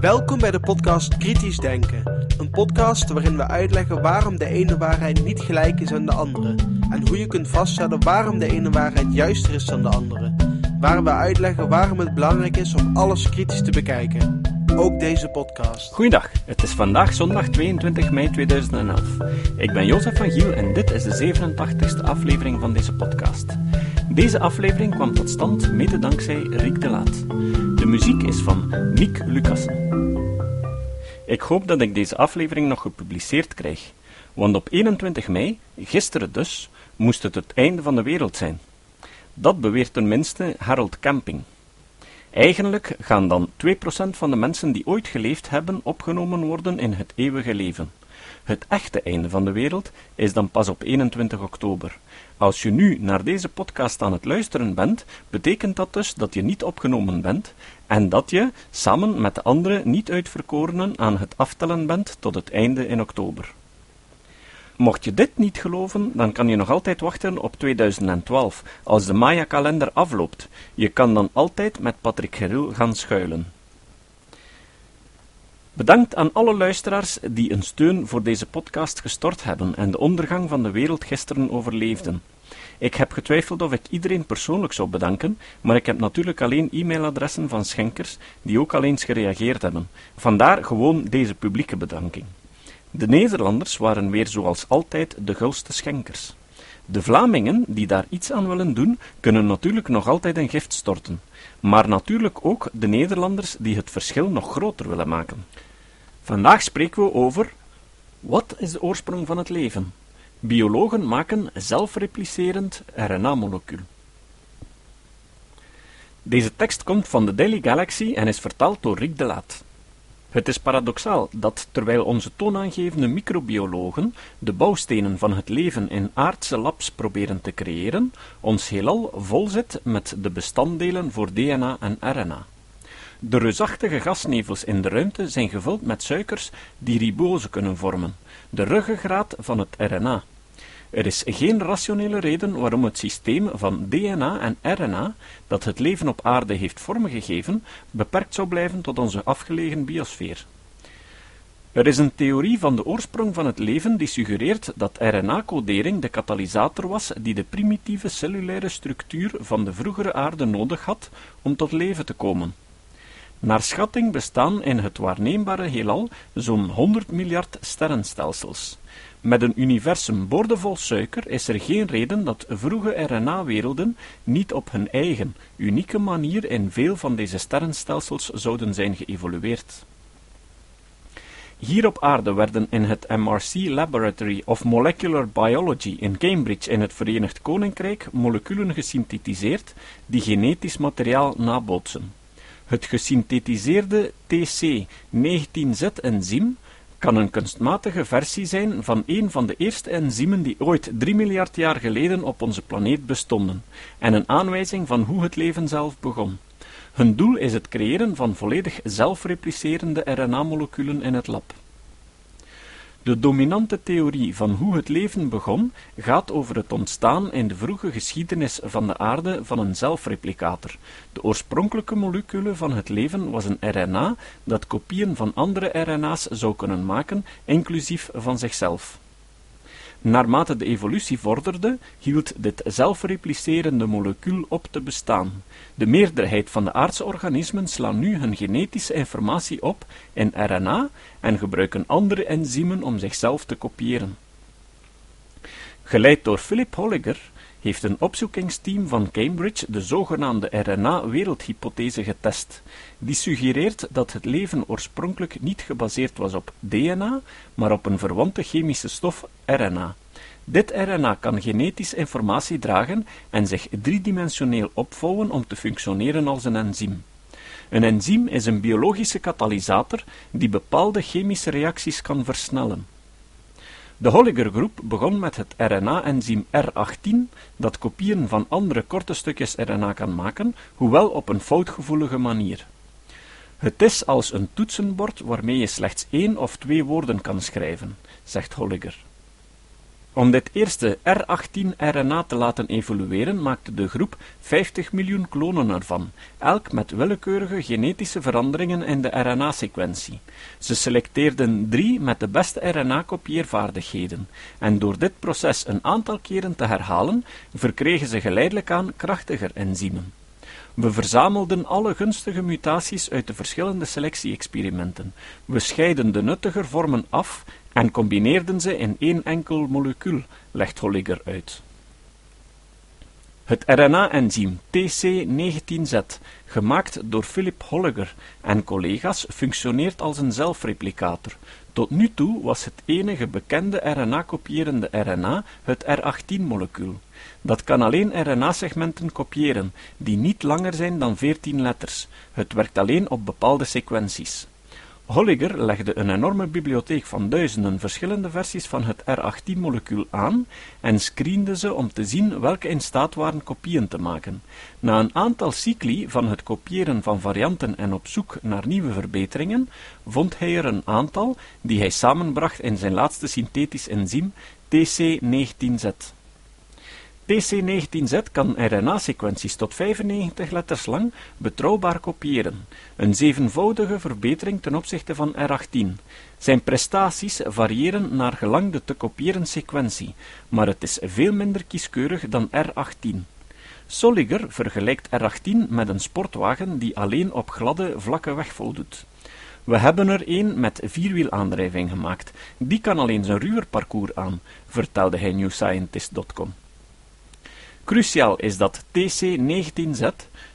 Welkom bij de podcast Kritisch Denken. Een podcast waarin we uitleggen waarom de ene waarheid niet gelijk is aan de andere. En hoe je kunt vaststellen waarom de ene waarheid juister is dan de andere. Waar we uitleggen waarom het belangrijk is om alles kritisch te bekijken. Ook deze podcast. Goeiedag, het is vandaag zondag 22 mei 2011. Ik ben Jozef van Giel en dit is de 87ste aflevering van deze podcast. Deze aflevering kwam tot stand mede dankzij Riek de Laat. De muziek is van Nick Lucassen. Ik hoop dat ik deze aflevering nog gepubliceerd krijg, want op 21 mei, gisteren dus, moest het het einde van de wereld zijn. Dat beweert tenminste Harold Camping. Eigenlijk gaan dan 2% van de mensen die ooit geleefd hebben opgenomen worden in het eeuwige leven. Het echte einde van de wereld is dan pas op 21 oktober. Als je nu naar deze podcast aan het luisteren bent, betekent dat dus dat je niet opgenomen bent en dat je, samen met de andere niet uitverkorenen, aan het aftellen bent tot het einde in oktober. Mocht je dit niet geloven, dan kan je nog altijd wachten op 2012, als de Maya-kalender afloopt. Je kan dan altijd met Patrick Geril gaan schuilen. Bedankt aan alle luisteraars die een steun voor deze podcast gestort hebben en de ondergang van de wereld gisteren overleefden. Ik heb getwijfeld of ik iedereen persoonlijk zou bedanken, maar ik heb natuurlijk alleen e-mailadressen van schenkers die ook al eens gereageerd hebben. Vandaar gewoon deze publieke bedanking. De Nederlanders waren weer zoals altijd de gulste schenkers. De Vlamingen, die daar iets aan willen doen, kunnen natuurlijk nog altijd een gift storten. Maar natuurlijk ook de Nederlanders die het verschil nog groter willen maken. Vandaag spreken we over wat is de oorsprong van het leven? Biologen maken zelfreplicerend RNA-molecuul. Deze tekst komt van de Daily Galaxy en is vertaald door Rick de Laat. Het is paradoxaal dat terwijl onze toonaangevende microbiologen de bouwstenen van het leven in aardse labs proberen te creëren, ons heelal vol zit met de bestanddelen voor DNA en RNA. De reusachtige gasnevels in de ruimte zijn gevuld met suikers die ribose kunnen vormen, de ruggengraat van het RNA. Er is geen rationele reden waarom het systeem van DNA en RNA, dat het leven op aarde heeft vormgegeven, beperkt zou blijven tot onze afgelegen biosfeer. Er is een theorie van de oorsprong van het leven die suggereert dat RNA-codering de katalysator was die de primitieve cellulaire structuur van de vroegere aarde nodig had om tot leven te komen. Naar schatting bestaan in het waarneembare heelal zo'n 100 miljard sterrenstelsels. Met een universum boordevol suiker is er geen reden dat vroege RNA-werelden niet op hun eigen, unieke manier in veel van deze sterrenstelsels zouden zijn geëvolueerd. Hier op aarde werden in het MRC Laboratory of Molecular Biology in Cambridge in het Verenigd Koninkrijk moleculen gesynthetiseerd die genetisch materiaal nabootsen. Het gesynthetiseerde TC19Z-enzym kan een kunstmatige versie zijn van een van de eerste enzymen die ooit 3 miljard jaar geleden op onze planeet bestonden, en een aanwijzing van hoe het leven zelf begon. Hun doel is het creëren van volledig zelfreplicerende RNA-moleculen in het lab. De dominante theorie van hoe het leven begon gaat over het ontstaan in de vroege geschiedenis van de aarde van een zelfreplicator. De oorspronkelijke molecule van het leven was een RNA dat kopieën van andere RNA's zou kunnen maken, inclusief van zichzelf. Naarmate de evolutie vorderde, hield dit zelfreplicerende molecuul op te bestaan. De meerderheid van de aardse organismen slaan nu hun genetische informatie op in RNA en gebruiken andere enzymen om zichzelf te kopiëren. Geleid door Philip Holliger heeft een opzoekingsteam van Cambridge de zogenaamde RNA-wereldhypothese getest. Die suggereert dat het leven oorspronkelijk niet gebaseerd was op DNA, maar op een verwante chemische stof RNA. Dit RNA kan genetische informatie dragen en zich driedimensioneel opvouwen om te functioneren als een enzym. Een enzym is een biologische katalysator die bepaalde chemische reacties kan versnellen. De Holliger-groep begon met het RNA-enzym R18, dat kopieën van andere korte stukjes RNA kan maken, hoewel op een foutgevoelige manier. Het is als een toetsenbord waarmee je slechts één of twee woorden kan schrijven, zegt Holliger. Om dit eerste R18-RNA te laten evolueren maakte de groep 50 miljoen klonen ervan, elk met willekeurige genetische veranderingen in de RNA-sequentie. Ze selecteerden drie met de beste RNA-kopieervaardigheden, en door dit proces een aantal keren te herhalen, verkregen ze geleidelijk aan krachtiger enzymen. We verzamelden alle gunstige mutaties uit de verschillende selectie-experimenten. We scheiden de nuttiger vormen af en combineerden ze in één enkel molecuul, legt Holliger uit. Het RNA-enzym TC19Z, gemaakt door Philip Holliger en collega's, functioneert als een zelfreplicator. Tot nu toe was het enige bekende RNA-kopierende RNA het R18-molecuul. Dat kan alleen RNA-segmenten kopiëren, die niet langer zijn dan 14 letters. Het werkt alleen op bepaalde sequenties. Holliger legde een enorme bibliotheek van duizenden verschillende versies van het R18-molecuul aan en screende ze om te zien welke in staat waren kopieën te maken. Na een aantal cycli van het kopiëren van varianten en op zoek naar nieuwe verbeteringen, vond hij er een aantal die hij samenbracht in zijn laatste synthetisch enzym TC19Z. TC19Z kan RNA-sequenties tot 95 letters lang betrouwbaar kopiëren, een zevenvoudige verbetering ten opzichte van R18. Zijn prestaties variëren naar gelang de te kopiëren sequentie, maar het is veel minder kieskeurig dan R18. Soliger vergelijkt R18 met een sportwagen die alleen op gladde, vlakke weg voldoet. We hebben er een met vierwielaandrijving gemaakt. Die kan alleen zijn ruwer parcours aan, vertelde hij NewScientist.com. Cruciaal is dat TC19Z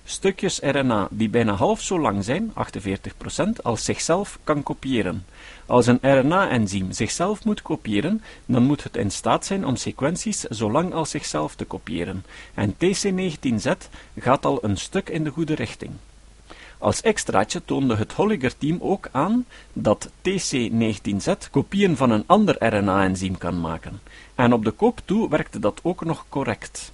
stukjes RNA die bijna half zo lang zijn, 48%, als zichzelf kan kopiëren. Als een RNA-enzym zichzelf moet kopiëren, dan moet het in staat zijn om sequenties zo lang als zichzelf te kopiëren. En TC19Z gaat al een stuk in de goede richting. Als extraatje toonde het Holliger-team ook aan dat TC19Z kopieën van een ander RNA-enzym kan maken. En op de koop toe werkte dat ook nog correct.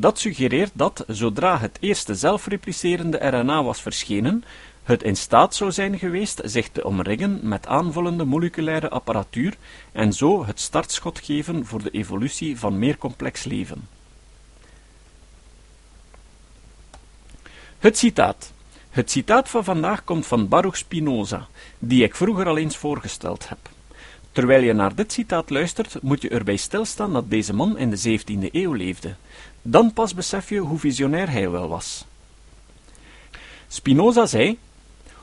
Dat suggereert dat, zodra het eerste zelfreplicerende RNA was verschenen, het in staat zou zijn geweest zich te omringen met aanvullende moleculaire apparatuur en zo het startschot geven voor de evolutie van meer complex leven. Het citaat. Het citaat van vandaag komt van Baruch Spinoza, die ik vroeger al eens voorgesteld heb. Terwijl je naar dit citaat luistert, moet je erbij stilstaan dat deze man in de 17e eeuw leefde. Dan pas besef je hoe visionair hij wel was. Spinoza zei: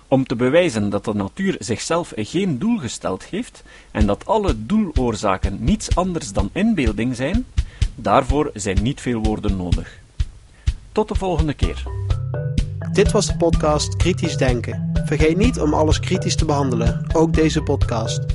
Om te bewijzen dat de natuur zichzelf geen doel gesteld heeft en dat alle doeloorzaken niets anders dan inbeelding zijn, daarvoor zijn niet veel woorden nodig. Tot de volgende keer. Dit was de podcast Kritisch Denken. Vergeet niet om alles kritisch te behandelen, ook deze podcast.